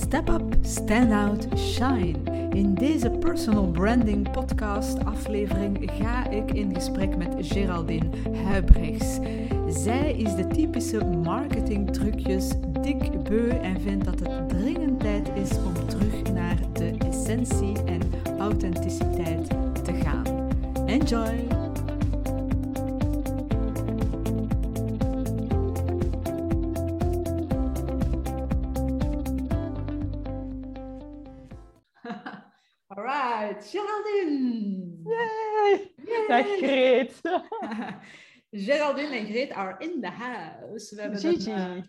Step up, stand out, shine. In deze personal branding podcast aflevering ga ik in gesprek met Geraldine Huibrechts. Zij is de typische marketing trucjes dik beu en vindt dat het dringend tijd is om terug naar de essentie en authenticiteit te gaan. Enjoy! Geraldine en Greet are in the house. We hebben Gigi. eh,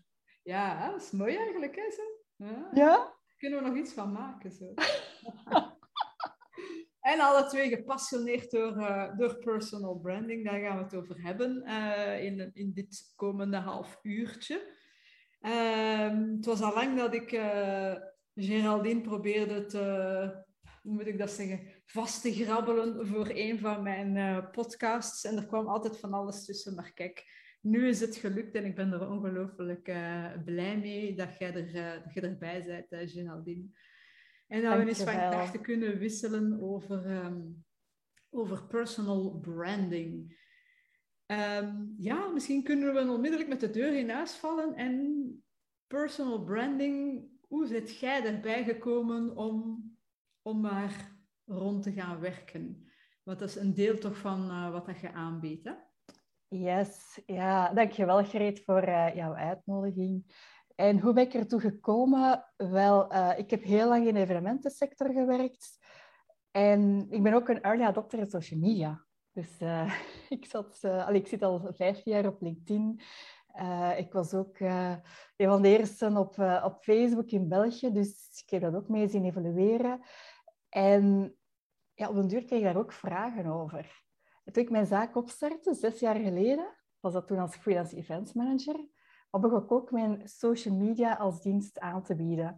ja, dat is mooi eigenlijk, hè? Zo. Ja. Ja? Kunnen we nog iets van maken, zo. en alle twee gepassioneerd door, eh, door personal branding. Daar gaan we het over hebben eh, in, in dit komende half uurtje. Ehm, het was al lang dat ik Geraldine probeerde te, hoe moet ik dat zeggen, vast te grabbelen voor een van mijn eh, podcasts. En er kwam altijd van alles tussen. Maar kijk, nu is het gelukt en ik ben er ongelooflijk eh, blij mee dat jij, er, eh, dat je erbij bent, uh, Geraldine. En dat we eens van gedachten kunnen wisselen over, ehm, over personal branding. Ehm, ja, misschien kunnen we onmiddellijk met de deur in huis vallen. En personal branding, hoe zit jij erbij gekomen om, om maar rond te gaan werken? Dat is een deel toch van eh, wat dat je aanbiedt, hè? Yes, ja, dankjewel Greet voor eh, jouw uitnodiging. En hoe ben ik ertoe gekomen? Wel, eh, ik heb heel lang in de evenementensector gewerkt. En ik ben ook een early adopter in social media. Dus ik, zat, allee, ik zit al vijf jaar op LinkedIn. Ik was ook een van de eersten op, op Facebook in België. Dus ik heb dat ook mee zien evolueren. En ja, op een duur kreeg ik daar ook vragen over. En Toen ik mijn zaak opstartte, zes jaar geleden, was dat toen als freelance events manager, begon ik ook mijn social media als dienst aan te bieden.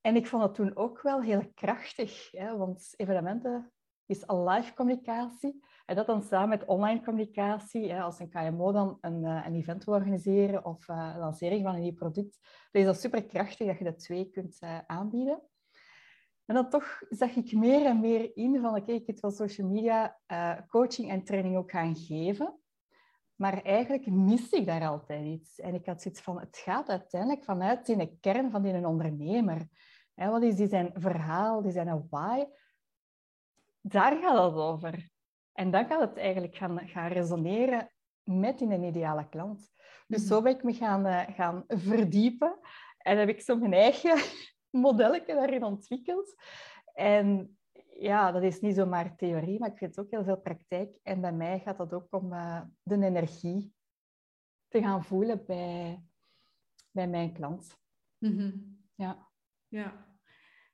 En ik vond dat toen ook wel heel krachtig, hè, want evenementen is al live communicatie. En dat dan samen met online communicatie, hè, als een KMO dan een, eh, een event wil organiseren of een lancering van een nieuw product, dan is dat super krachtig dat je de twee kunt eh, aanbieden. En dan toch zag ik meer en meer in van, oké, ik wil social media eh, coaching en training ook gaan geven. Maar eigenlijk mis ik daar altijd iets. En ik had zoiets van, het gaat uiteindelijk vanuit in de kern van die een ondernemer. Hè, wat is die zijn verhaal, die zijn why? Daar gaat het over. En dan gaat het eigenlijk gaan, gaan resoneren met in een ideale klant. Dus Mhm. zo ben ik me gaan, eh, gaan verdiepen. En heb ik zo mijn eigen modelletje daarin ontwikkeld. En ja, dat is niet zomaar theorie, maar ik vind het ook heel veel praktijk. En bij mij gaat dat ook om eh, de energie te gaan voelen bij, bij mijn klant. Ja. Ja.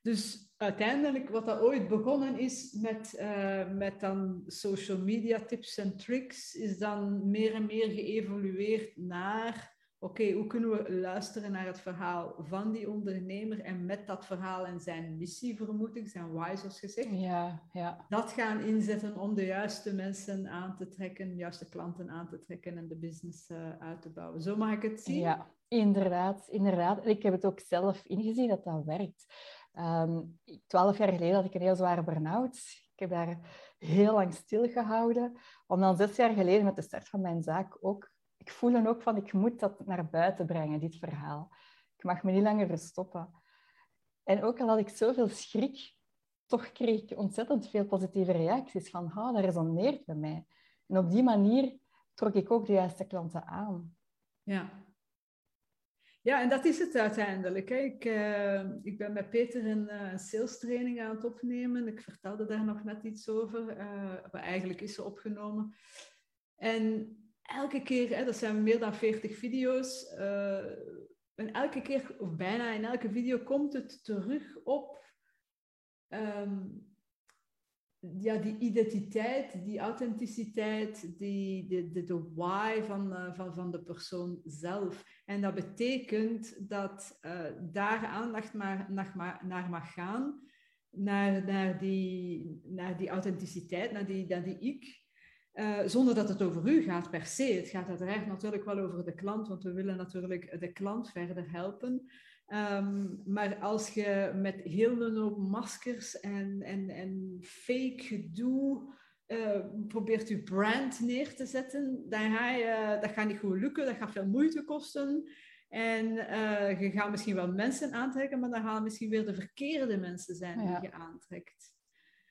Dus uiteindelijk, wat dat ooit begonnen is met, eh, met dan social media tips en tricks, is dan meer en meer geëvolueerd naar, oké, hoe kunnen we luisteren naar het verhaal van die ondernemer en met dat verhaal en zijn missie, vermoed ik, zijn why, zoals gezegd, Ja, ja. dat gaan inzetten om de juiste mensen aan te trekken, de juiste klanten aan te trekken en de business eh, uit te bouwen. Zo mag ik het zien? Ja, inderdaad, inderdaad. En ik heb het ook zelf ingezien dat dat werkt. Ehm, Twaalf jaar geleden had ik een heel zware burn-out. Ik heb daar heel lang stilgehouden. Om dan zes jaar geleden met de start van mijn zaak ook... Ik voelde ook van, ik moet dat naar buiten brengen, dit verhaal. Ik mag me niet langer verstoppen. En ook al had ik zoveel schrik, toch kreeg ik ontzettend veel positieve reacties van, oh, dat resoneert bij mij. En op die manier trok ik ook de juiste klanten aan. Ja. Ja, en dat is het uiteindelijk. Hè. Ik, eh, ik ben met Peter een eh, sales training aan het opnemen. Ik vertelde daar nog net iets over. eh, maar eigenlijk is ze opgenomen. En elke keer, hè, dat zijn meer dan 40 video's. eh, en elke keer, of bijna in elke video, komt het terug op ehm, ja, die identiteit, die authenticiteit, die, de, de, de why van, eh, van, van de persoon zelf. En dat betekent dat eh, daar aandacht maar, naar, naar mag gaan, naar, naar, die, naar die authenticiteit, naar die, naar die ik. Eh, zonder dat het over u gaat per se. Het gaat uiteraard natuurlijk wel over de klant, want we willen natuurlijk de klant verder helpen. Ehm, maar als je met heel een hoop maskers en, en, en fake gedoe uh, probeert je brand neer te zetten, dan ga je, dat gaat niet goed lukken, dat gaat veel moeite kosten. En uh, je gaat misschien wel mensen aantrekken, maar dan gaan misschien weer de verkeerde mensen zijn die je aantrekt.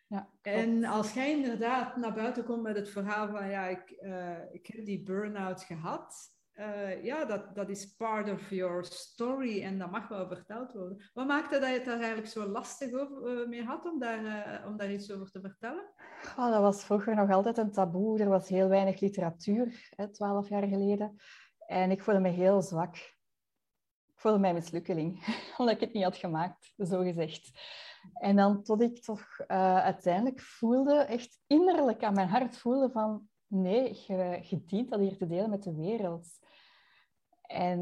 Ja, en als jij inderdaad naar buiten komt met het verhaal van ja, ik, uh, ik heb die burn-out gehad, uh, ja, dat, dat is part of your story en dat mag wel verteld worden. Wat maakte dat je het daar eigenlijk zo lastig over, uh, mee had om daar, uh, om daar iets over te vertellen? Oh, dat was vroeger nog altijd een taboe. Er was heel weinig literatuur, twaalf jaar geleden. En ik voelde me heel zwak. Ik voelde mij mislukkeling, omdat ik het niet had gemaakt, zo gezegd. En dan tot ik toch uiteindelijk voelde, echt innerlijk aan mijn hart voelde van... Nee, je, je dient dat hier te delen met de wereld. En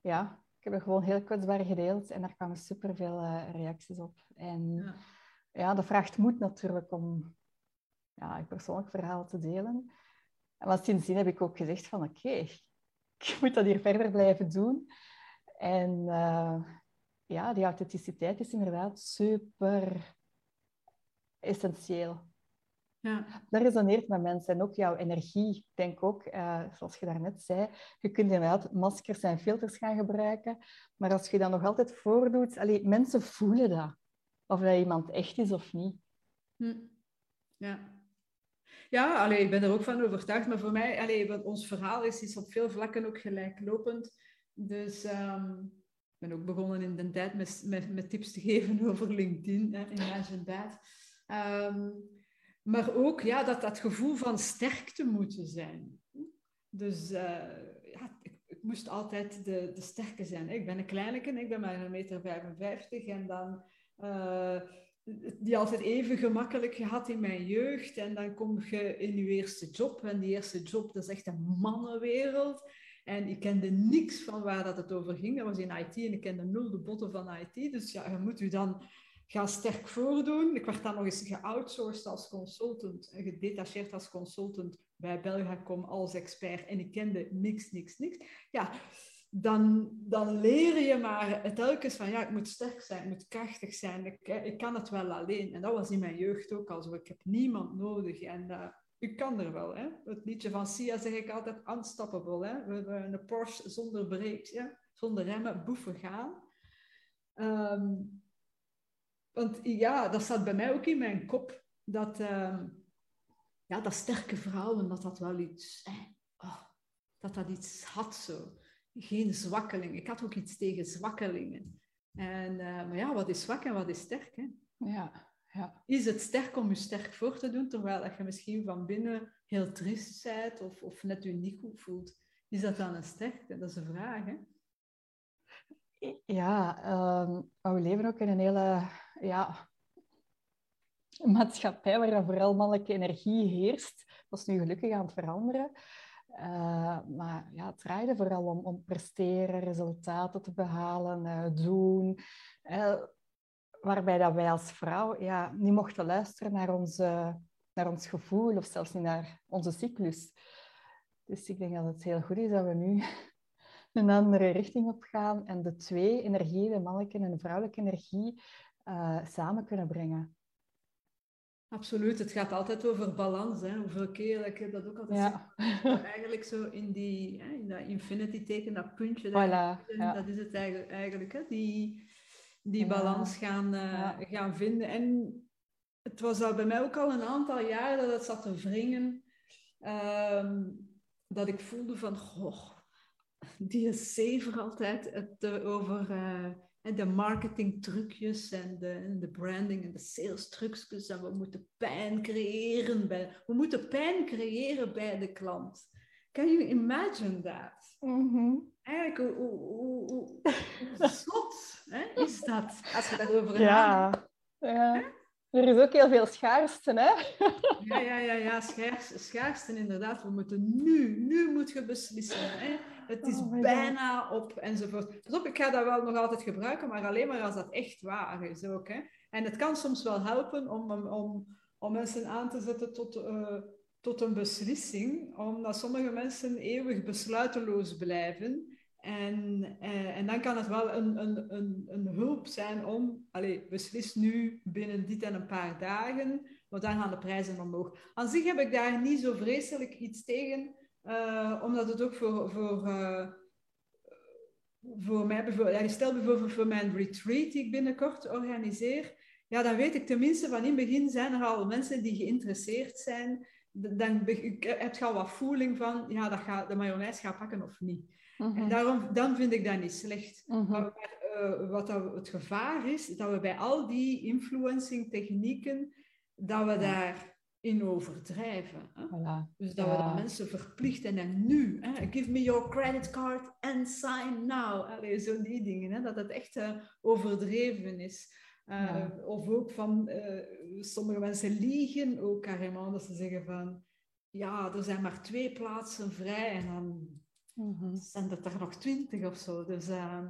ja, ik heb het gewoon heel kwetsbaar gedeeld en daar kwamen superveel uh, reacties op. En ja. ja, dat vraagt moed natuurlijk om ja, een persoonlijk verhaal te delen. En sindsdien heb ik ook gezegd van oké, ik moet dat hier verder blijven doen. En uh, ja, die authenticiteit is inderdaad super essentieel. Ja. Dat resoneert met mensen en ook jouw energie. Ik denk ook, uh, zoals je daarnet zei, je kunt inderdaad maskers en filters gaan gebruiken, maar als je dat nog altijd voordoet, allee, mensen voelen dat. Of dat iemand echt is of niet. Hm. Ja. Ja, allee, ik ben er ook van overtuigd. Maar voor mij, allee, ons verhaal is, is op veel vlakken ook gelijklopend. Dus um, ik ben ook begonnen in de tijd met, met, met tips te geven over LinkedIn, hè, That. Um, maar ook ja, dat dat gevoel van sterkte moeten zijn. Dus uh, ja, ik, ik, moest altijd de, de sterke zijn. Ik ben een kleineke, ik ben maar een meter 55 en dan... Uh, die altijd even gemakkelijk gehad in mijn jeugd. En dan kom je in je eerste job. En die eerste job, dat is echt een mannenwereld. En ik kende niks van waar dat het over ging. Dat was in IT en ik kende nul de botten van IT. Dus ja, je moet je dan ga sterk voordoen. Ik werd dan nog eens geoutsourced als consultant, gedetacheerd als consultant bij Belgacom als expert en ik kende niks, niks, niks. Ja, dan, dan leer je maar telkens van ja, ik moet sterk zijn, ik moet krachtig zijn, ik, ik kan het wel alleen. En dat was in mijn jeugd ook al zo. Ik heb niemand nodig en uh, ik kan er wel. Hè? Het liedje van Sia zeg ik altijd unstoppable. Hè? We hebben een Porsche zonder brakes, ja? zonder remmen, boeven gaan. Um, want ja, dat staat bij mij ook in mijn kop. Dat, uh, ja, dat sterke vrouwen, dat dat wel iets... oh, dat dat iets had zo. Geen zwakkeling. Ik had ook iets tegen zwakkelingen. En, uh, maar ja, wat is zwak en wat is sterk? Hè? Ja, ja. Is het sterk om je sterk voor te doen, terwijl dat je misschien van binnen heel triest bent of, of net je niet goed voelt? Is dat dan een sterkte? Dat is een vraag, hè? Ja, um, we leven ook in een hele ja, maatschappij waar vooral mannelijke energie heerst. Dat is nu gelukkig aan het veranderen. Uh, maar ja, het draaide vooral om, om presteren, resultaten te behalen, uh, doen. Uh, waarbij dat wij als vrouw ja, niet mochten luisteren naar, onze, naar ons gevoel of zelfs niet naar onze cyclus. Dus ik denk dat het heel goed is dat we nu een andere richting op gaan en de twee energieën, de mannelijke en de vrouwelijke energie, uh, samen kunnen brengen. Absoluut, het gaat altijd over balans. Hè? Hoeveel keer ik heb dat ook altijd ja. Eigenlijk zo in, die, hè, in dat infinity teken, dat puntje, voilà, ja. dat is het eigenlijk, eigenlijk hè? die, die balans gaan, uh, gaan vinden. En het was al bij mij ook al een aantal jaar dat het zat te wringen. Um, dat ik voelde van, goh, die is zever altijd het uh, over... Uh, de marketingtrucjes en de, de branding en de sales trucjes. En we moeten pijn creëren bij, we moeten pijn creëren bij de klant. Can you imagine that? Mm Eigenlijk, hoe, hoe, hoe, hoe zot hè, is dat als je daarover ja. Ja. Er is ook heel veel schaarste, hè? Ja, ja, ja, ja schaars, schaarste inderdaad. We moeten nu, nu moet je beslissen. Hè? Het is oh bijna op enzovoort. Dus op, ik ga dat wel nog altijd gebruiken, maar alleen maar als dat echt waar is ook. Hè? En het kan soms wel helpen om, om, om mensen aan te zetten tot, uh, tot een beslissing, omdat sommige mensen eeuwig besluiteloos blijven. En, eh, en dan kan het wel een, een, een, een hulp zijn om, allez, beslis nu binnen dit en een paar dagen, want dan gaan de prijzen omhoog. Aan zich heb ik daar niet zo vreselijk iets tegen, uh, omdat het ook voor, voor, uh, voor mij, bijvoorbeeld, stel bijvoorbeeld voor mijn retreat die ik binnenkort organiseer, ja, dan weet ik tenminste van in het begin zijn er al mensen die geïnteresseerd zijn. Dan heb je al wat voeling van, ja, dat gaat, de mayonaise gaat pakken of niet. En mhm. daarom, dan vind ik dat niet slecht. Mhm. Maar, uh, wat dat, het gevaar is, dat we bij al die influencing technieken, dat we daarin overdrijven. Hè? Voilà. Dus dat we dan mensen verplichten en nu, hè? give me your credit card and sign now. Allee, zo die dingen, hè? dat het echt uh, overdreven is. Uh, Of ook van, sommige mensen liegen ook carrément, dat ze zeggen van, ja, er zijn maar twee plaatsen vrij en dan Mm Zijn er toch nog twintig of zo? Dus uh,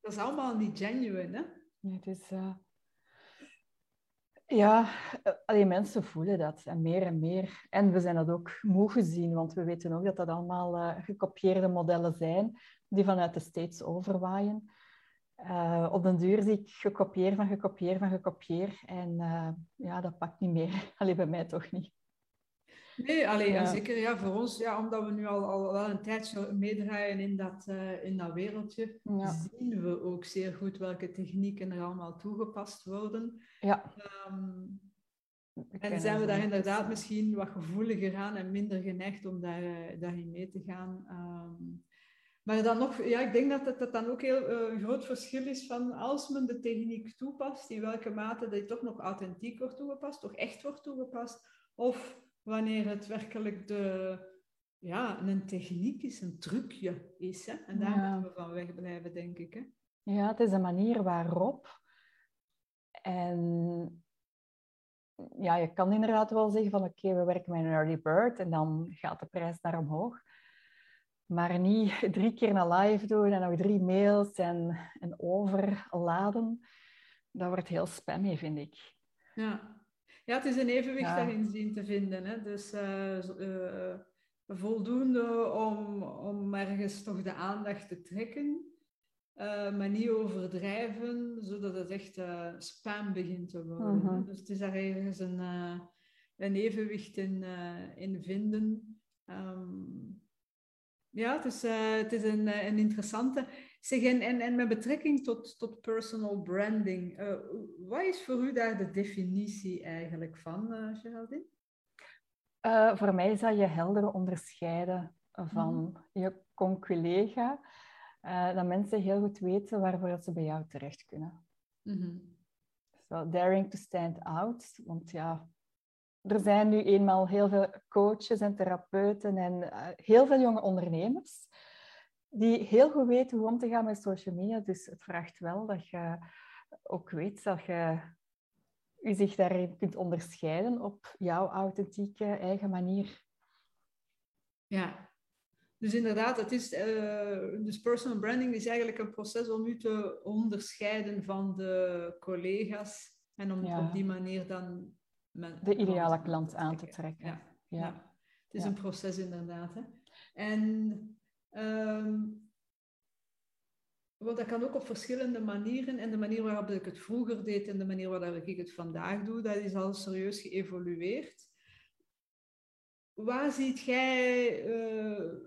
dat is allemaal niet genuine, hè? Nee, het is... Uh... Ja, eh, alleen mensen voelen dat en meer en meer. En we zijn dat ook moe gezien, want we weten ook dat dat allemaal uh, gekopieerde modellen zijn die vanuit de States overwaaien. Uh, op den duur zie ik gekopieerd van gekopieerd van gekopieerd en ja, dat pakt niet meer. Alleen bij mij toch niet. Nee, alleen ja. zeker ja, voor ons, ja, omdat we nu al, al wel een tijdje meedraaien in dat, uh, in dat wereldje, zien we ook zeer goed welke technieken er allemaal toegepast worden. Ja. Um, en zijn we daar inderdaad misschien wat gevoeliger aan en minder geneigd om daar, uh, daarin mee te gaan. Um, maar dan nog, ja, ik denk dat het dat dan ook heel uh, een groot verschil is van als men de techniek toepast, in welke mate die toch nog authentiek wordt toegepast, toch echt wordt toegepast, of wanneer het werkelijk de, ja, een techniek is, een trucje is. Hè? En daar moeten we van wegblijven, denk ik. Hè? Ja, het is een manier waarop. En ja, je kan inderdaad wel zeggen van oké, we werken met een early bird en dan gaat de prijs naar omhoog. Maar niet drie keer een live doen en nog drie mails en, en overladen. Dat wordt heel spammy, vind ik. Ja, ja, het is een evenwicht daarin zien te vinden. Hè? Dus uh, voldoende om, om ergens toch de aandacht te trekken, uh, maar niet overdrijven, zodat het echt spam begint te worden. Mhm. Dus het is daar ergens een, een evenwicht in, in vinden. Um, ja, het is, het is een, een interessante. Zeg, en, en, en met betrekking tot, tot personal branding, uh, wat is voor u daar de definitie eigenlijk van, uh, Geraldine? Uh, voor mij is dat je helder onderscheiden van mm. je conculega. dat mensen heel goed weten waarvoor ze bij jou terecht kunnen. Mm so, daring to stand out. Want ja, er zijn nu eenmaal heel veel coaches en therapeuten en heel veel jonge ondernemers die heel goed weten hoe om te gaan met social media. Dus het vraagt wel dat je ook weet dat je je zich daarin kunt onderscheiden op jouw authentieke eigen manier. Ja, dus inderdaad, het is, uh, dus personal branding is eigenlijk een proces om u te onderscheiden van de collega's en om op die manier dan... de ideale klant aan te trekken. Ja, ja. het is een proces inderdaad. Hè. En Um, want dat kan ook op verschillende manieren. En de manier waarop ik het vroeger deed en de manier waarop ik het vandaag doe, dat is al serieus geëvolueerd. Waar ziet jij... Uh,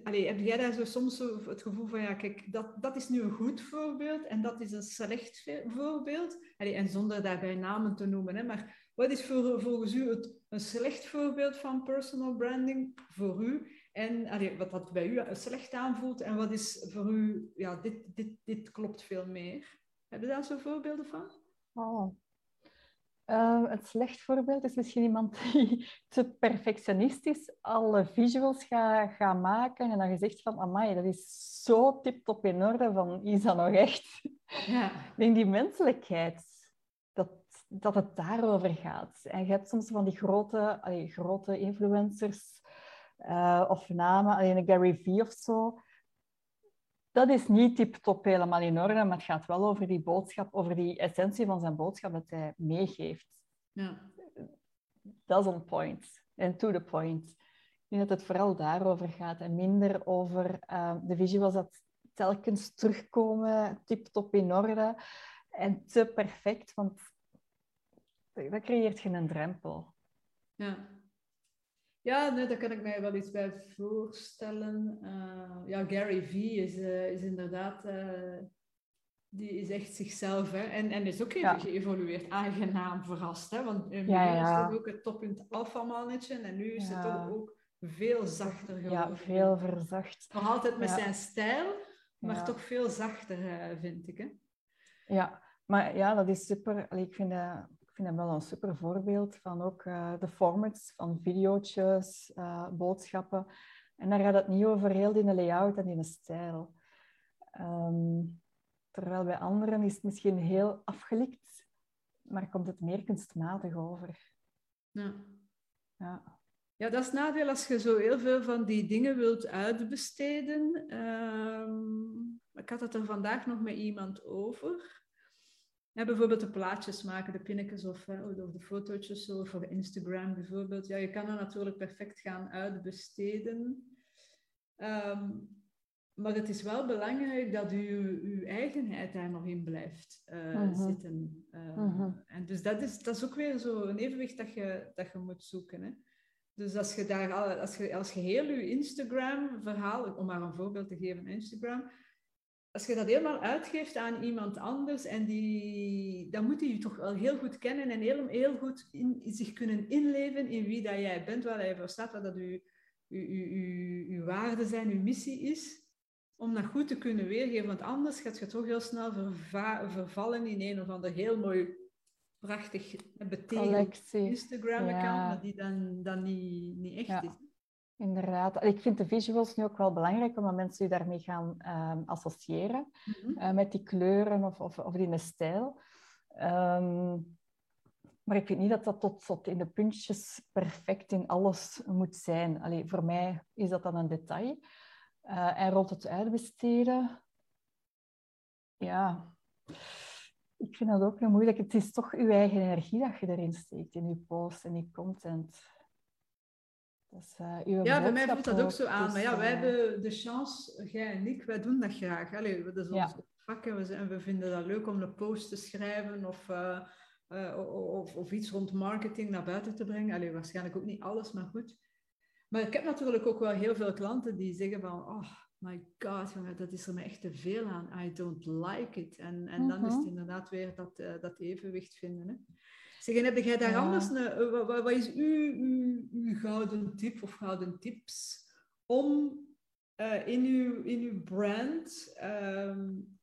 heb jij daar zo soms het gevoel van, ja, kijk, dat, dat is nu een goed voorbeeld en dat is een slecht voorbeeld? En zonder daarbij namen te noemen, hè, maar wat is voor, volgens u een slecht voorbeeld van personal branding voor u? En allee, wat dat bij u slecht aanvoelt en wat is voor u, ja, dit, dit, dit klopt veel meer. Heb je daar zo voorbeelden van? Oh. Uh, het slecht voorbeeld is misschien iemand die te perfectionistisch alle visuals gaat ga maken en dan gezegd van, amai, dat is zo tip-top in orde, van, is dat nog echt? Ja. Ik denk die menselijkheid, dat, dat het daarover gaat. En je hebt soms van die grote, allee, grote influencers uh, of namen, alleen een Gary Vee of zo. Dat is niet tip-top helemaal in orde, maar het gaat wel over die boodschap, over die essentie van zijn boodschap dat hij meegeeft. Ja. Dat is on point en to the point. Ik denk dat het vooral daarover gaat en minder over uh, de visuals dat telkens terugkomen, tip-top in orde en te perfect, want dat creëert geen drempel. Ja. Ja, nee, daar kan ik mij wel iets bij voorstellen. Uh, ja, Gary Vee is, uh, is inderdaad... Uh, die is echt zichzelf, hè. En, en is ook even geëvolueerd. Aangenaam verrast, hè. Want in ja, ja. is het ook het toppunt alpha-mannetje. En nu is het toch ook veel zachter geworden. Ja, veel verzacht. Nog altijd met zijn stijl, maar toch veel zachter, vind ik, hè. Ja, maar ja, dat is super... ik vind dat vind hem wel een super voorbeeld van ook uh, de formats van video's, uh, boodschappen. En daar gaat het niet over heel die layout en die stijl. Um, terwijl bij anderen is het misschien heel afgelikt, maar komt het meer kunstmatig over. Ja. Ja. Ja, dat is nadeel als je zo heel veel van die dingen wilt uitbesteden. Um, ik had het er vandaag nog met iemand over. Ja, bijvoorbeeld de plaatjes maken, de pinnetjes of, of de fotootjes zo, voor Instagram bijvoorbeeld. Ja, je kan dat natuurlijk perfect gaan uitbesteden. Um, maar het is wel belangrijk dat u, uw eigenheid daar nog in blijft uh, zitten. Uh, En dus dat is, dat is ook weer zo een evenwicht dat je, dat je moet zoeken. Hè? Dus als je, daar, als je als je heel je Instagram-verhaal, om maar een voorbeeld te geven, Instagram, als je dat helemaal uitgeeft aan iemand anders, en die, dan moet hij je toch wel heel goed kennen en heel, heel goed in, zich kunnen inleven in wie dat jij bent, waar hij voor staat, wat dat uw, uw, uw, uw waarden zijn, uw missie is, om dat goed te kunnen weergeven. Want anders gaat je toch heel snel vervallen in een of ander heel mooi, prachtig, betekend Instagram-account, maar die dan, dan niet, niet echt is. Inderdaad. Ik vind de visuals nu ook wel belangrijk, omdat mensen je daarmee gaan um, associëren. Mhm. uh, met die kleuren of, of, of die stijl. Um, maar ik vind niet dat dat tot, tot in de puntjes perfect in alles moet zijn. Allee, voor mij is dat dan een detail. Uh, en rond het uitbesteden, ja, ik vind dat ook heel moeilijk. Het is toch je eigen energie dat je erin steekt, in je post en je content. Uh, ja, bij mij voelt dat ook, zo aan. Dus, maar ja, wij uh... hebben de chance, jij en ik, wij doen dat graag. Allee, dat is ons ja. vak en we, en we vinden dat leuk om een post te schrijven of, uh, of, of, iets rond marketing naar buiten te brengen. Allee, waarschijnlijk ook niet alles, maar goed. Maar ik heb natuurlijk ook wel heel veel klanten die zeggen van... Oh, my god, jongen, dat is er me echt te veel aan. I don't like it. En, en dan is het mhm. inderdaad weer dat, dat evenwicht vinden. Hè. Zeg, en heb jij daar anders een, eh, wat, wat, is uw, uw, uw, gouden tip of gouden tips om uh, in, uw, in uw brand um,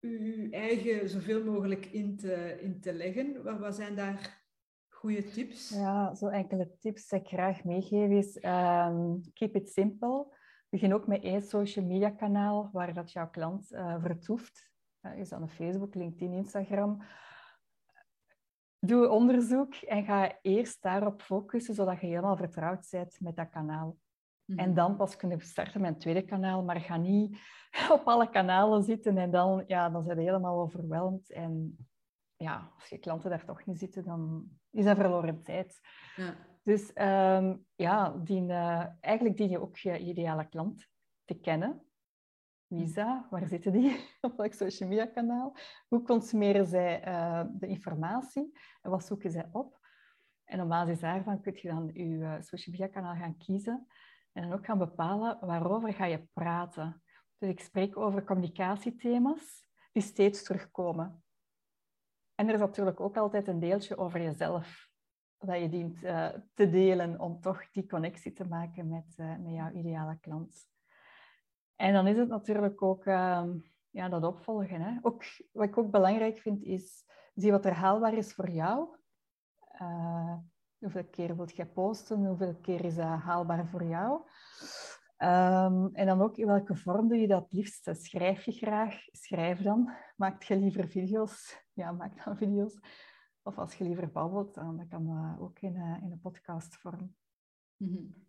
uw eigen zoveel mogelijk in te, in te leggen? Wat, wat zijn daar goede tips? Ja, zo enkele tips die ik graag meegeef is um, keep it simple. Begin ook met één social media kanaal waar dat jouw klant uh, vertoeft. Uh, is dat een Facebook, LinkedIn, Instagram doe onderzoek en ga eerst daarop focussen, zodat je helemaal vertrouwd bent met dat kanaal. En mhm. dan pas kunnen we starten met een tweede kanaal, maar ga niet op alle kanalen zitten en dan, ja, dan zijn je helemaal overweldigd. En ja, als je klanten daar toch niet zitten, dan is dat verloren tijd. Ja. Dus um, ja, dien, uh, eigenlijk dien je ook je ideale klant te kennen. Visa, waar zitten die? Op welk social media kanaal? Hoe consumeren zij uh, de informatie? En wat zoeken zij op? En op basis daarvan kun je dan je uh, social media kanaal gaan kiezen. En dan ook gaan bepalen waarover ga je praten. Dus ik spreek over communicatiethema's die steeds terugkomen. En er is natuurlijk ook altijd een deeltje over jezelf dat je dient uh, te delen om toch die connectie te maken met, met jouw ideale klant. En dan is het natuurlijk ook uh, ja, dat opvolgen. Hè. Ook, wat ik ook belangrijk vind, is zie wat er haalbaar is voor jou. Uh, hoeveel keer wilt jij posten? Hoeveel keer is dat haalbaar voor jou? Um, en dan ook in welke vorm doe je dat liefst? Schrijf je graag? Schrijf dan. Maak je liever video's? Ja, maak dan video's. Of als je liever babbelt, dan kan dat ook in, uh, in een podcastvorm. Mm.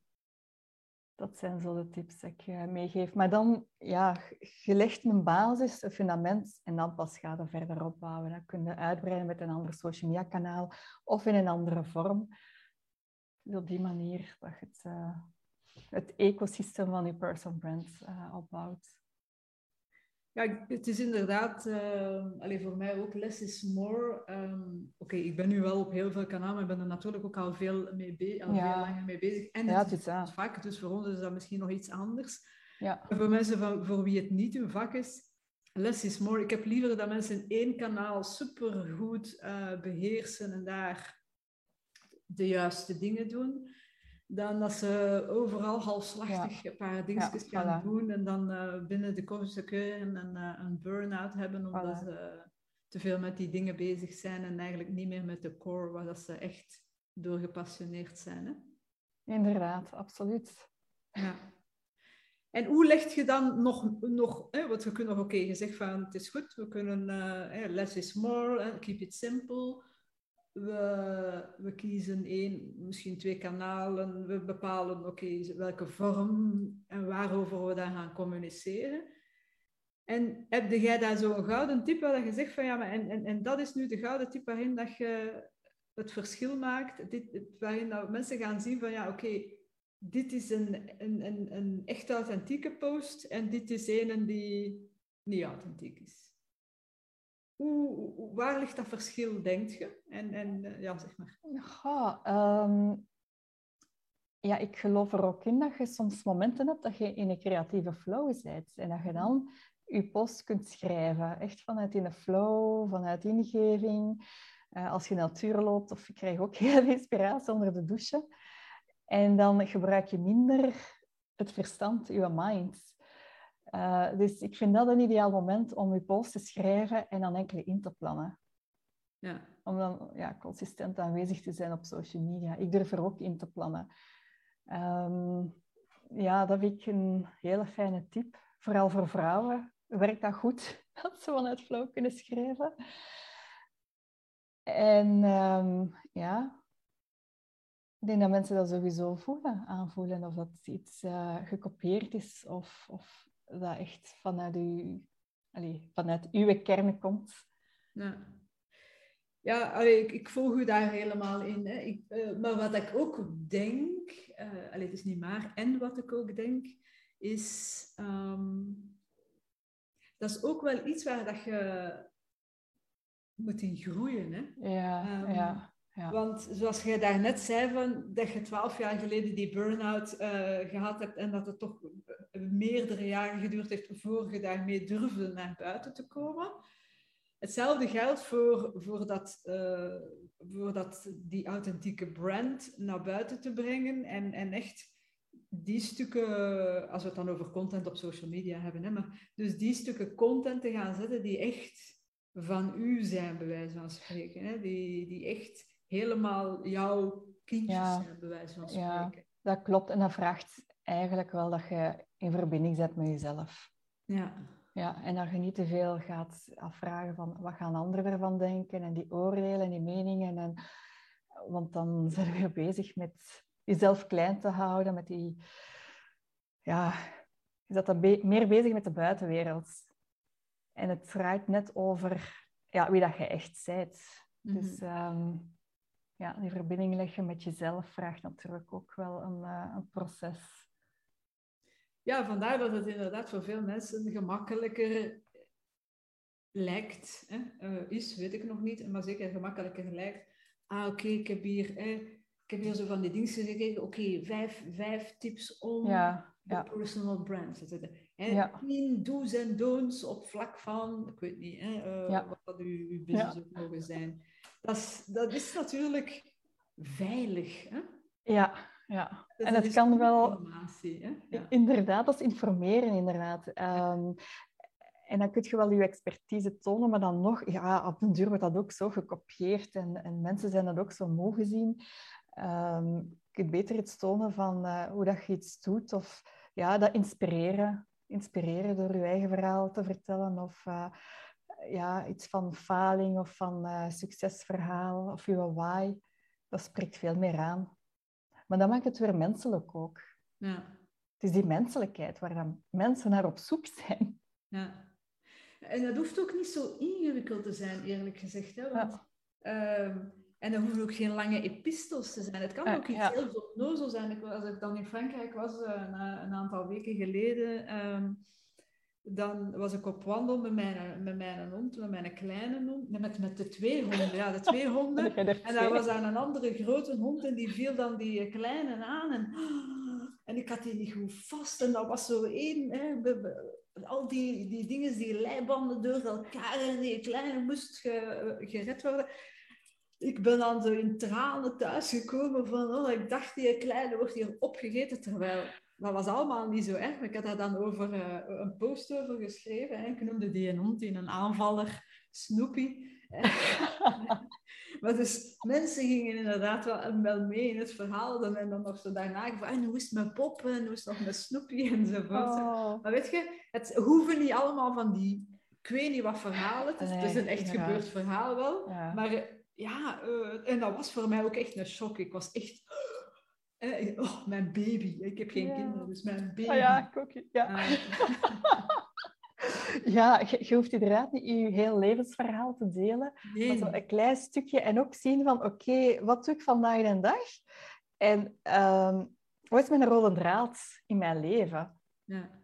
Dat zijn zo de tips die ik uh, meegeef. Maar dan, ja, je legt een basis, een fundament en dan pas ga je verder opbouwen. Dan kun je uitbreiden met een ander social media kanaal of in een andere vorm. op die manier dat je het, uh, het ecosysteem van je personal brand uh, opbouwt. Ja, het is inderdaad, uh, alleen voor mij ook less is more. Um, Oké, okay, ik ben nu wel op heel veel kanalen, maar ik ben er natuurlijk ook al veel, mee be al ja. veel langer mee bezig. En ja, het, is het vak, dus voor ons is dat misschien nog iets anders. Ja. Maar voor mensen van, voor wie het niet hun vak is, less is more. Ik heb liever dat mensen één kanaal supergoed uh, beheersen en daar de juiste dingen doen, dan dat ze overal halfslachtig een paar dingetjes ja, gaan doen en dan uh, binnen de kortste keuren een, uh, een burn-out hebben omdat voilà. ze te veel met die dingen bezig zijn en eigenlijk niet meer met de core waar dat ze echt door gepassioneerd zijn. Hè? Inderdaad, absoluut. Ja. En hoe leg je dan nog, nog hè, want we kunnen nog, oké, okay, je zegt van het is goed, we kunnen uh, less is more, keep it simple. We, we kiezen één, misschien twee kanalen. We bepalen oké, welke vorm en waarover we dan gaan communiceren. En heb jij daar zo'n gouden tip waar je zegt van ja, maar en, en, en dat is nu de gouden tip waarin dat je het verschil maakt, dit, waarin dat mensen gaan zien van ja, oké, dit is een, een, een, een echt authentieke post en dit is een die niet authentiek is. Hoe, waar ligt dat verschil, denk je? En, en uh, ja, zeg maar. Ja, um, ja, ik geloof er ook in dat je soms momenten hebt dat je in een creatieve flow zit. En dat je dan je post kunt schrijven. Echt vanuit in de flow, vanuit ingeving. Uh, als je natuur loopt, of je krijgt ook heel veel inspiratie onder de douche. En dan gebruik je minder het verstand, je mind. Uh, dus ik vind dat een ideaal moment om je post te schrijven en dan enkele in te plannen. Ja. Om dan ja, consistent aanwezig te zijn op social media. Ik durf er ook in te plannen. Um, ja, dat vind ik een hele fijne tip. Vooral voor vrouwen werkt dat goed, dat ze vanuit flow kunnen schrijven. En um, ja, ik denk dat mensen dat sowieso voelen, aanvoelen. Of dat iets uh, gekopieerd is of, of dat echt vanuit, u, allez, vanuit uw kern komt. Ja, ja allee, ik, ik volg u daar helemaal in. Hè. Ik, uh, maar wat ik ook denk, uh, allee, het is niet maar, en wat ik ook denk, is... Um, dat is ook wel iets waar dat je moet in groeien. Hè? Ja, um, ja. Want zoals jij daarnet zei, van, dat je twaalf jaar geleden die burn-out uh, gehad hebt en dat het toch meerdere jaren geduurd heeft voor je daarmee durfde naar buiten te komen. Hetzelfde geldt voor, voor, dat, uh, voor dat, die authentieke brand naar buiten te brengen en, en echt die stukken, als we het dan over content op social media hebben, hè, maar dus die stukken content te gaan zetten die echt van u zijn, bij wijze van spreken. Hè, die, die echt helemaal jouw kindjes ja. zijn, bij wijze van spreken. Ja, dat klopt. En dat vraagt eigenlijk wel dat je in verbinding zet met jezelf. Ja. Ja, en dat je niet te veel gaat afvragen van wat gaan anderen ervan denken en die oordelen en die meningen. En, want dan zijn we weer bezig met jezelf klein te houden, met die... Ja, je zat dan be meer bezig met de buitenwereld. En het draait net over ja, wie dat je echt bent. Mm -hmm. Dus um, ja, die verbinding leggen met jezelf vraagt natuurlijk ook wel een, uh, een proces. Ja, vandaar dat het inderdaad voor veel mensen gemakkelijker lijkt. Hè? Uh, is, weet ik nog niet, maar zeker gemakkelijker lijkt. Ah, oké, okay, ik heb hier... Eh, ik heb hier zo van die dingen gekregen. Oké, okay, vijf, vijf tips om ja, ja. personal brand. En ja. tien do's en don'ts op vlak van, ik weet niet, hè, uh, ja. wat dat uw, uw business ook mogen zijn. Dat is, dat is natuurlijk veilig. Hè? Ja, ja. En het kan wel... Ja. Inderdaad, dat is informeren, inderdaad. Um, en dan kun je wel je expertise tonen, maar dan nog, ja, op den duur wordt dat ook zo gekopieerd en, en mensen zijn dat ook zo moe gezien. Um, je kunt beter iets tonen van uh, hoe dat je iets doet of ja, dat inspireren. Inspireren door je eigen verhaal te vertellen of uh, ja, iets van faling of van uh, succesverhaal of je why. Dat spreekt veel meer aan. Maar dat maakt het weer menselijk ook. Ja. Het is die menselijkheid waar dan mensen naar op zoek zijn. Ja. En dat hoeft ook niet zo ingewikkeld te zijn, eerlijk gezegd. Hè? Want, ja. uh, En dat hoeven ook geen lange epistels te zijn. Het kan Ah, ook iets ja. heel onnozel zijn. Ik, als ik dan in Frankrijk was, eh, een, een aantal weken geleden, ehm, dan was ik op wandel met mijn, met mijn hond, met mijn kleine hond, met, met de twee honden. Ja, de twee honden. En daar was daar een andere grote hond en die viel dan die kleine aan. En, en ik had die niet goed vast. En dat was zo één... Hè, be- be- al die, die dingen, die leibanden door elkaar en die kleine moest ge- gered worden. Ik ben dan zo in tranen thuisgekomen van, oh, ik dacht die kleine wordt hier opgegeten, terwijl dat was allemaal niet zo erg. Ik had daar dan over eh, een post over geschreven. Hè. Ik noemde die een hond in een aanvaller Snoopy. maar dus mensen gingen inderdaad wel, wel mee in het verhaal. En dan nog zo daarna gevraagd, en hoe is het met Bob en hoe is het nog met Snoopy enzovoort. Oh. Maar weet je, het hoeven niet allemaal van die, ik weet niet wat verhalen. Het is, het is Nee, een echt inderdaad. gebeurd verhaal wel. Ja. Maar ja, eh, en dat was voor mij ook echt een shock. Ik was echt, eh, oh, mijn baby. Ik heb geen Ja. kinderen, dus mijn baby. Ah ja, ik ook. Ja, ja je, je hoeft inderdaad niet je heel levensverhaal te delen. Maar zo een klein stukje en ook zien van, oké, wat doe ik vandaag de dag? En ehm, wat is mijn rode draad in mijn leven? Ja.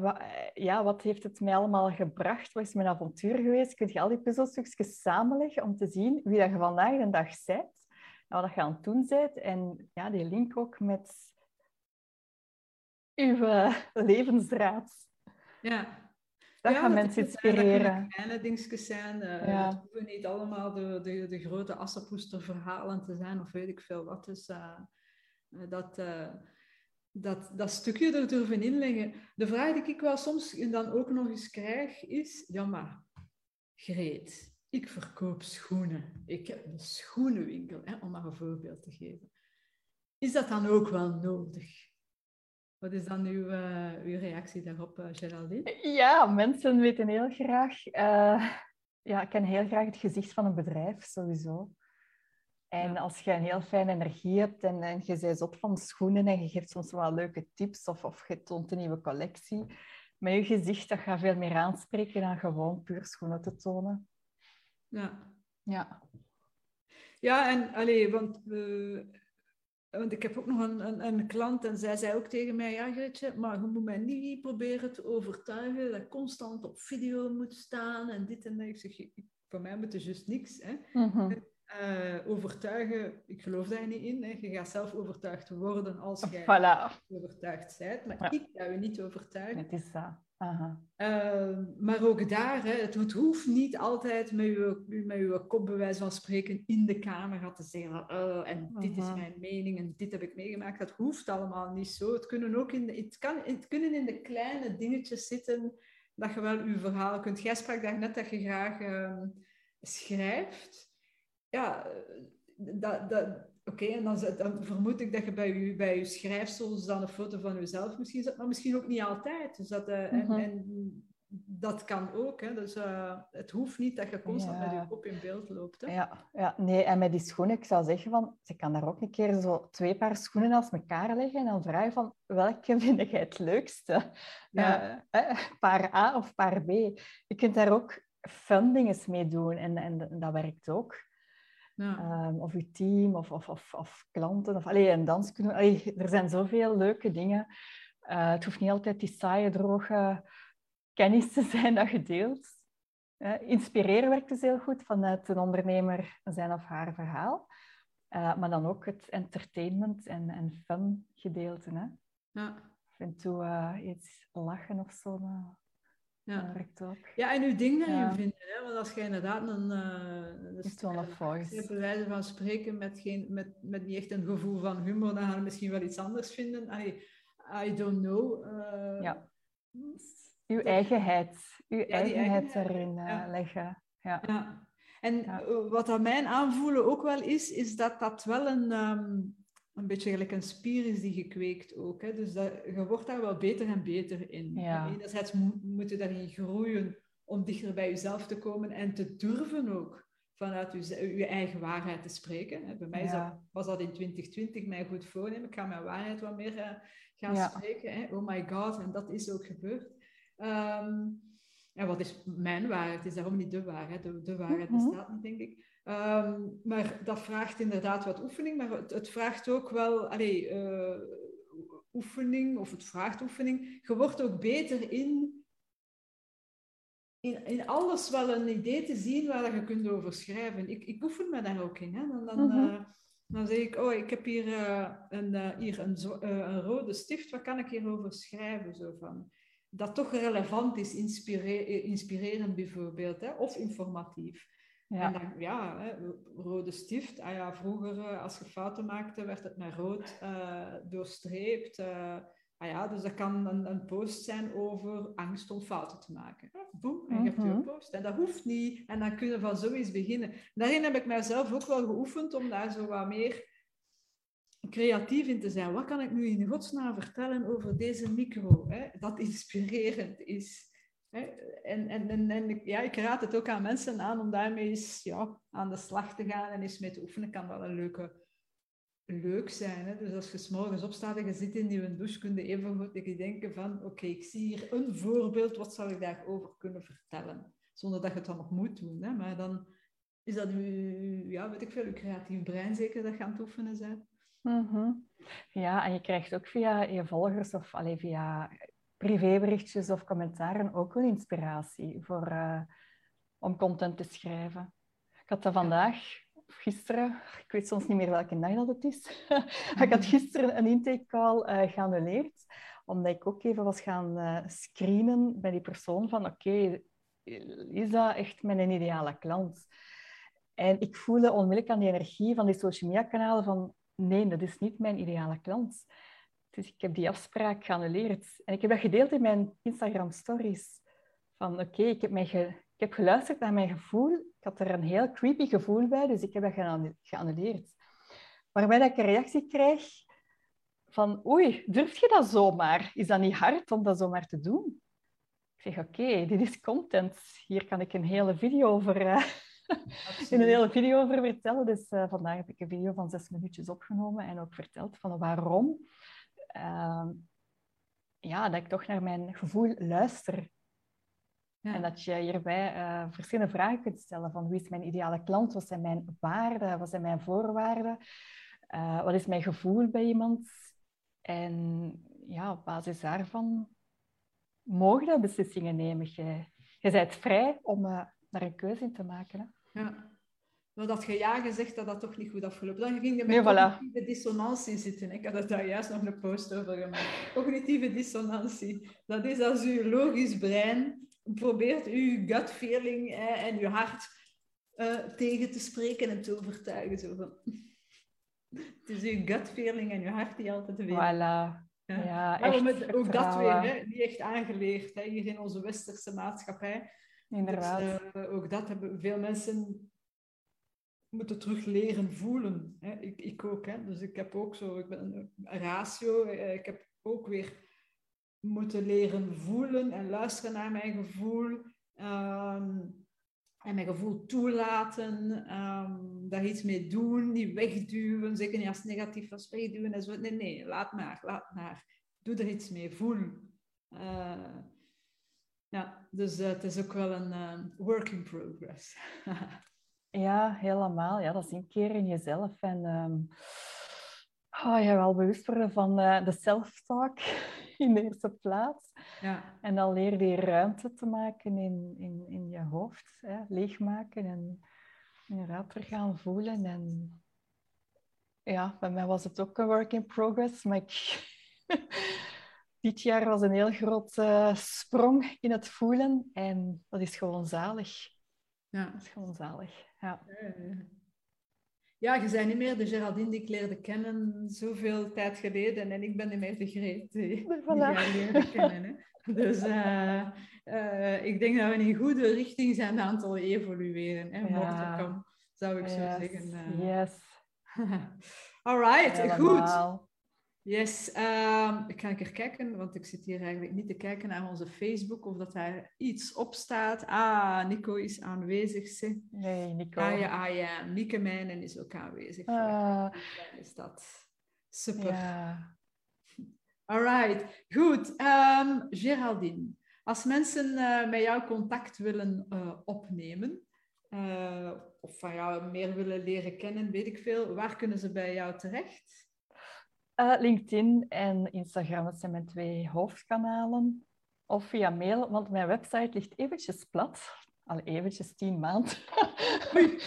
Wa- ja, wat heeft het mij allemaal gebracht? Wat is mijn avontuur geweest? Kun je al die puzzelstukjes samenleggen om te zien wie dat je vandaag de dag bent en wat je aan het doen bent. En ja, die link ook met uw eh, levensdraad. ja. Dat Ja, gaan dat mensen dat inspireren. kleine dingetjes zijn. eh, Ja. Het hoeven niet allemaal de, de, de grote assenpoesterverhalen te zijn of weet ik veel wat. Dus eh, dat, dat, dat stukje er durven inleggen. De vraag die ik wel soms dan ook nog eens krijg is... Ja, maar Greet, ik verkoop schoenen. Ik heb een schoenenwinkel, hè, om maar een voorbeeld te geven. Is dat dan ook wel nodig? Wat is dan uw, eh, uw reactie daarop, eh, Geraldine? Ja, mensen weten heel graag... eh, ja, ik ken heel graag het gezicht van een bedrijf, sowieso. En Ja. als je een heel fijne energie hebt en, en je bent zot van schoenen en je geeft soms wel leuke tips of, of je toont een nieuwe collectie, met je gezicht dat gaat veel meer aanspreken dan gewoon puur schoenen te tonen. Ja. Ja. Ja, en allee, want, eh, want ik heb ook nog een, een, een klant en zij zei ook tegen mij, ja Gretje, maar je moet mij niet proberen te overtuigen dat ik constant op video moet staan en dit en dat. Ik zeg, "Ik- voor mij moet er juist niks. Hè. Mhm. Eh, overtuigen, ik geloof daar niet in. Hè. Je gaat zelf overtuigd worden als jij Voilà. overtuigd bent, maar Ja. ik ga je niet overtuigen. Het is dat. Aha. Uh, maar ook daar, hè, het, hoeft niet altijd met je, met je kop, bij wijze van spreken, in de camera te zeggen. "Oh, en dit is Mhm. mijn mening en dit heb ik meegemaakt. Dat hoeft allemaal niet zo. Het kunnen ook in de, het kan, het kunnen in de kleine dingetjes zitten dat je wel je verhaal kunt. Jij sprak daar net dat je graag ehm, schrijft. Ja, eh, dat, dat, oké, en dan, dan vermoed ik dat je bij je, bij je schrijfsels dan een foto van jezelf misschien zet, maar misschien ook niet altijd. Dus dat, eh, en, Mhm. en dat kan ook. Hè. Dus eh, het hoeft niet dat je constant met je kop in beeld loopt. Hè. Ja, ja, nee, en met die schoenen, ik zou zeggen van, ze kan daar ook een keer zo twee paar schoenen naast elkaar leggen en dan vragen van, welke vind jij het leukste? Ja. Eh, paar A of paar B? Je kunt daar ook fun dingen mee doen en, en dat werkt ook. Ja. Ehm, of je team of, of, of, of klanten. Of, allee, een dans kunnen. Allee, er zijn zoveel leuke dingen. Eh, het hoeft niet altijd die saaie, droge kennis te zijn dat je deelt. Eh, inspireren werkt dus heel goed vanuit een ondernemer zijn of haar verhaal. Eh, maar dan ook het entertainment en, en fun gedeelte. Hè. Ja. Af en toe iets lachen of zo, Ja. werkt ook. ja, en uw ding daarin Ja. vinden. Hè? Want als je inderdaad een... een Is wel wijze van spreken met, geen, met, met niet echt een gevoel van humor, dan ga je misschien wel iets anders vinden. I, I don't know. eh, Ja. Uw eigenheid. Uw eigenheid erin eh, ja. leggen. Ja. Ja. En wat aan mijn aanvoelen ook wel is, is dat dat wel een, ehm, een beetje gelijk een spier is die gekweekt ook. Hè? Dus dat, je wordt daar wel beter en beter in. Ja. Enerzijds mo- moet je daarin groeien om dichter bij jezelf te komen en te durven ook vanuit je, je eigen waarheid te spreken. hè. Bij mij is Ja. dat, was dat in 2020 mijn goed voornemen. Ik ga mijn waarheid wat meer eh, gaan Ja. spreken. Hè? Oh my god, en dat is ook gebeurd. Ehm, En wat is mijn waarheid? Het is daarom niet de waarheid. De, de waarheid mhm. bestaat niet, denk ik. Ehm, maar dat vraagt inderdaad wat oefening, maar het, het vraagt ook wel allee, uh, oefening, of het vraagt oefening. Je wordt ook beter in, in, in alles wel een idee te zien waar je kunt over schrijven. Ik, ik oefen me daar ook in. Hè. Dan, dan, mhm. eh, dan zeg ik, oh, ik heb hier, uh, een, hier een, een, rode stift, wat kan ik hierover schrijven? Zo van dat toch relevant is, inspirerend bijvoorbeeld, hè, of informatief. Ja. En dan, ja, hè, rode stift. Ah ja, vroeger, eh, als je fouten maakte, werd het met rood uh, doorstreept. Uh, ah ja, dus dat kan een, een, post zijn over angst om fouten te maken. Boem, en je hebt je mhm. post. En dat hoeft niet. En dan kun je van zoiets beginnen. Daarin heb ik mijzelf ook wel geoefend om daar zo wat meer creatief in te zijn. Wat kan ik nu in godsnaam vertellen over deze micro? Hè, dat inspirerend is. Hè? En, en, en, en ja, ik raad het ook aan mensen aan om daarmee eens ja, aan de slag te gaan en eens mee te oefenen. Kan wel een leuke, leuk zijn. Hè? Dus als je s morgens opstaat en je zit in je douche, kun je even goed denken van oké, ik zie hier een voorbeeld, wat zou ik daarover kunnen vertellen? Zonder dat je het dan nog moet doen. Hè? Maar dan is dat je, ja, weet ik veel, creatief brein zeker dat je aan het Mhm. Ja, en je krijgt ook via je volgers of alleen via privéberichtjes of commentaren ook een inspiratie voor, uh, om content te schrijven. Ik had dat vandaag, of gisteren, ik weet soms niet meer welke dag dat het is. ik had gisteren een intake call uh, geannuleerd, omdat ik ook even was gaan uh, screenen bij die persoon van oké, is dat echt mijn ideale klant? En ik voelde onmiddellijk aan die energie van die social media kanalen van nee, dat is niet mijn ideale klant. Dus ik heb die afspraak geannuleerd. En ik heb dat gedeeld in mijn Instagram stories. Van oké, ik, heb ik heb geluisterd naar mijn gevoel. Ik had er een heel creepy gevoel bij, dus ik heb dat geannuleerd. Waarbij ik een reactie krijg van oei, durf je dat zomaar? Is dat niet hard om dat zomaar te doen? Ik zeg oké, dit is content. Hier kan ik een hele video over... Uh, in een hele video over vertellen. Dus uh, vandaag heb ik een video van zes minuutjes opgenomen en ook verteld van waarom. Uh, ja, dat ik toch naar mijn gevoel luister. Ja. En dat je hierbij uh, verschillende vragen kunt stellen van wie is mijn ideale klant, wat zijn mijn waarden, wat zijn mijn voorwaarden, uh, wat is mijn gevoel bij iemand. En ja, op basis daarvan mogen beslissingen nemen. Je, je bent vrij om daar een keuze in te maken. Hè. Ja. Maar dat je ja gezegd dat dat toch niet goed afgelopen. Dan ging je met cognitieve dissonantie zitten. Ik had daar juist nog een post over gemaakt. Cognitieve dissonantie. Dat is als je logisch brein probeert je gut feeling eh, en je hart uh, tegen te spreken en te overtuigen. Zo van. Het is je gut feeling en je hart die altijd weer. Voilà. Ja, ja echt ook dat weer, hè, niet echt aangeleerd hè, hier in onze westerse maatschappij. Inderdaad. Dus, uh, ook dat hebben veel mensen moeten terug leren voelen. Hè. Ik, ik ook, hè. dus ik heb ook zo, ik ben een ratio, eh, ik heb ook weer moeten leren voelen en luisteren naar mijn gevoel. Um, en mijn gevoel toelaten, um, daar iets mee doen, niet wegduwen, zeker niet als negatief was wegduwen. En zo. Nee, nee, laat maar, laat maar. Doe er iets mee, voel. Uh, ja, dus uh, het is ook wel een uh, work in progress. Ja, helemaal. Ja, dat is een keer in jezelf. En um, oh, je wel bewust worden van uh, de self-talk in de eerste plaats. Ja. En dan leer je ruimte te maken in, in, in je hoofd. Hè? Leegmaken en inderdaad terug gaan voelen. En ja, bij mij was het ook een work in progress. Maar ik... dit jaar was een heel grote sprong in het voelen. En dat is gewoon zalig. Ja. Dat is gewoon zalig. Ja. Ja, je bent niet meer de Geraldine die ik leerde kennen zoveel tijd geleden. En ik ben niet meer de Greet die, voilà. die leerde kennen. Hè. Dus uh, uh, ik denk dat we in een goede richting zijn aan het evolueren. Hè, ja. Mocht zou ik yes. zo zeggen. Uh. Yes. All right, goed. Yes, um, ik ga een keer kijken, want ik zit hier eigenlijk niet te kijken naar onze Facebook of dat daar iets op staat. Ah, Nico is aanwezig. Ze. Nee, Nico. Ah ja, ah, ja. Mieke Mijnen is ook aanwezig. Uh, is dat. Super. Ja. Alright, goed. Um, Geraldine, Als mensen met jou contact willen opnemen, of van jou meer willen leren kennen, weet ik veel, waar kunnen ze bij jou terecht? LinkedIn en Instagram, dat zijn mijn twee hoofdkanalen. Of via mail, want mijn website ligt eventjes plat al eventjes tien maanden.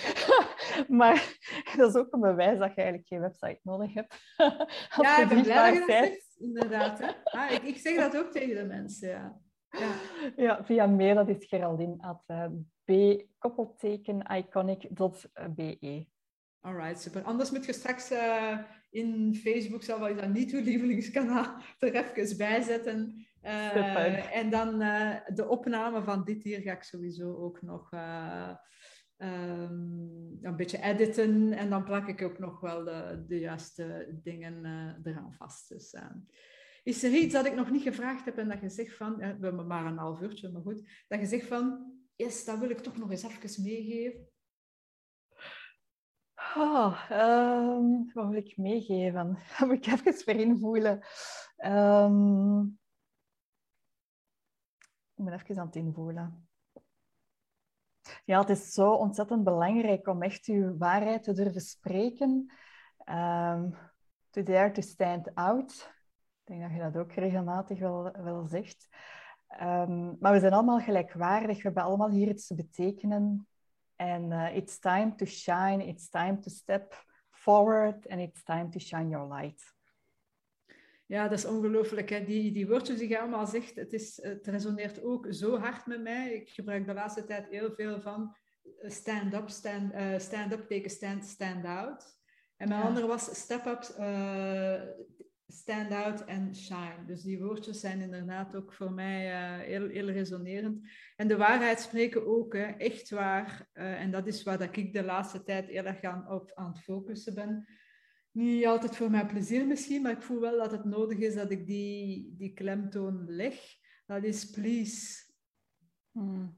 maar dat is ook een bewijs dat je eigenlijk geen website nodig hebt. ja, ik ben blij dat je dat zegt, inderdaad. Hè? Ah, ik, ik, zeg dat ook tegen de mensen, ja. Ja, ja via mail, dat is Geraldine at uh, b iconic.be. Alright, super. Anders moet je straks uh, in Facebook, zal je dat niet uw lievelingskanaal, er even bij zetten. Uh, en dan uh, de opname van dit hier ga ik sowieso ook nog uh, um, een beetje editen. En dan plak ik ook nog wel de, de juiste dingen eraan vast. Dus, is er iets dat ik nog niet gevraagd heb en dat je zegt van, we hebben maar een half uurtje, maar goed, dat je zegt van, yes, dat wil ik toch nog eens even meegeven? Oh, um, wat wil ik meegeven? Dat moet ik even weer invoelen. Um, ik ben even aan het invoelen. Ja, het is zo ontzettend belangrijk om echt je waarheid te durven spreken. Um, to dare to stand out. Ik denk dat je dat ook regelmatig wel, wel zegt. Maar we zijn allemaal gelijkwaardig. We hebben allemaal hier iets te betekenen. En uh, it's time to shine. It's time to step forward. And it's time to shine your light. Ja, dat is ongelooflijk. Hè? Die, die woordjes die je allemaal zegt, het, is, het resoneert ook zo hard met mij. Ik gebruik de laatste tijd heel veel van eh, stand-up, stand, uh, stand-up, take a stand, stand out. En mijn andere was step-up, uh, stand out en shine. Dus die woordjes zijn inderdaad ook voor mij uh, heel, heel resonerend. En de waarheid spreken ook, hè? echt waar. en dat is waar dat ik de laatste tijd heel erg aan, op, aan het focussen ben niet altijd voor mijn plezier misschien, maar ik voel wel dat het nodig is dat ik die, die klemtoon leg. Dat is please. Hmm.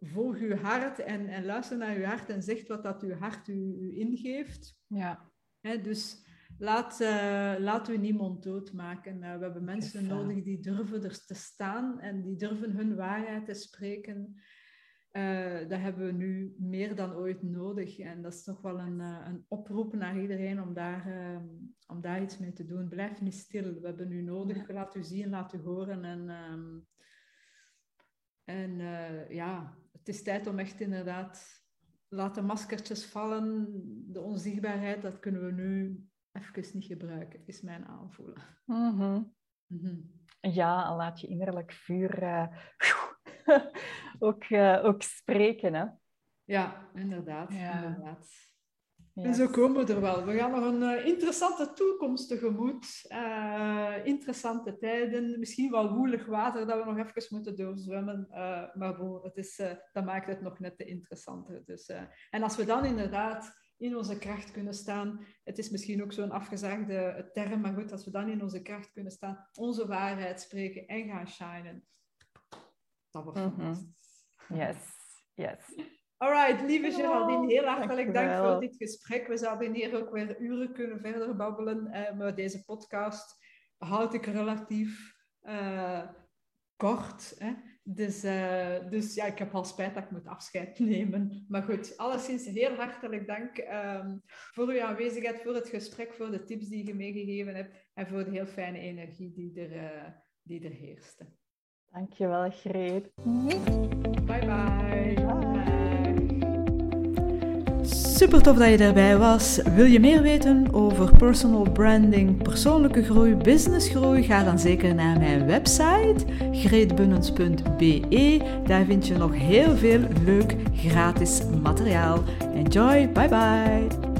Volg uw hart en, en luister naar uw hart en zeg wat dat uw hart u, u ingeeft. Ja. dus laat, uh, laat u niemand doodmaken. Uh, we hebben mensen nodig die durven er te staan en die durven hun waarheid te spreken. Uh, dat hebben we nu meer dan ooit nodig. En dat is toch wel een, een oproep naar iedereen om daar, om daar iets mee te doen. Blijf niet stil. We hebben u nodig. Laat u zien, laat u horen. En, um, en eh, ja, het is tijd om echt inderdaad... Laat de maskertjes vallen. De onzichtbaarheid, dat kunnen we nu even niet gebruiken, is mijn aanvoelen. Mm -hmm. Mm -hmm. Ja, laat je innerlijk vuur ook, uh, ook spreken. Hè? Ja, inderdaad. inderdaad. En zo komen we er wel. We gaan nog een uh, interessante toekomst tegemoet. Uh, interessante tijden. Misschien wel woelig water dat we nog even moeten doorzwemmen. maar bon, het is, dat maakt het nog net te interessanter. Dus, en als we dan inderdaad in onze kracht kunnen staan. Het is misschien ook zo'n afgezaagde term, maar goed, als we dan in onze kracht kunnen staan, onze waarheid spreken en gaan shinen, dat wordt mm -hmm. Yes, yes. Alright, lieve Geraldine, heel hartelijk dank voor dit gesprek. We zouden hier ook weer uren kunnen verder babbelen, eh, maar deze podcast houd ik relatief uh, kort. Hè? Dus, uh, dus ja, ik heb al spijt dat ik moet afscheid nemen. Maar goed, alleszins heel hartelijk dank um, voor uw aanwezigheid, voor het gesprek, voor de tips die je meegegeven hebt en voor de heel fijne energie die er, uh, die er heerste. Dankjewel, Greet. Bye bye. bye. Super tof dat je erbij was. Wil je meer weten over personal branding, persoonlijke groei, businessgroei? Ga dan zeker naar mijn website greetbunnens.be. Daar vind je nog heel veel leuk gratis materiaal. Enjoy, bye bye.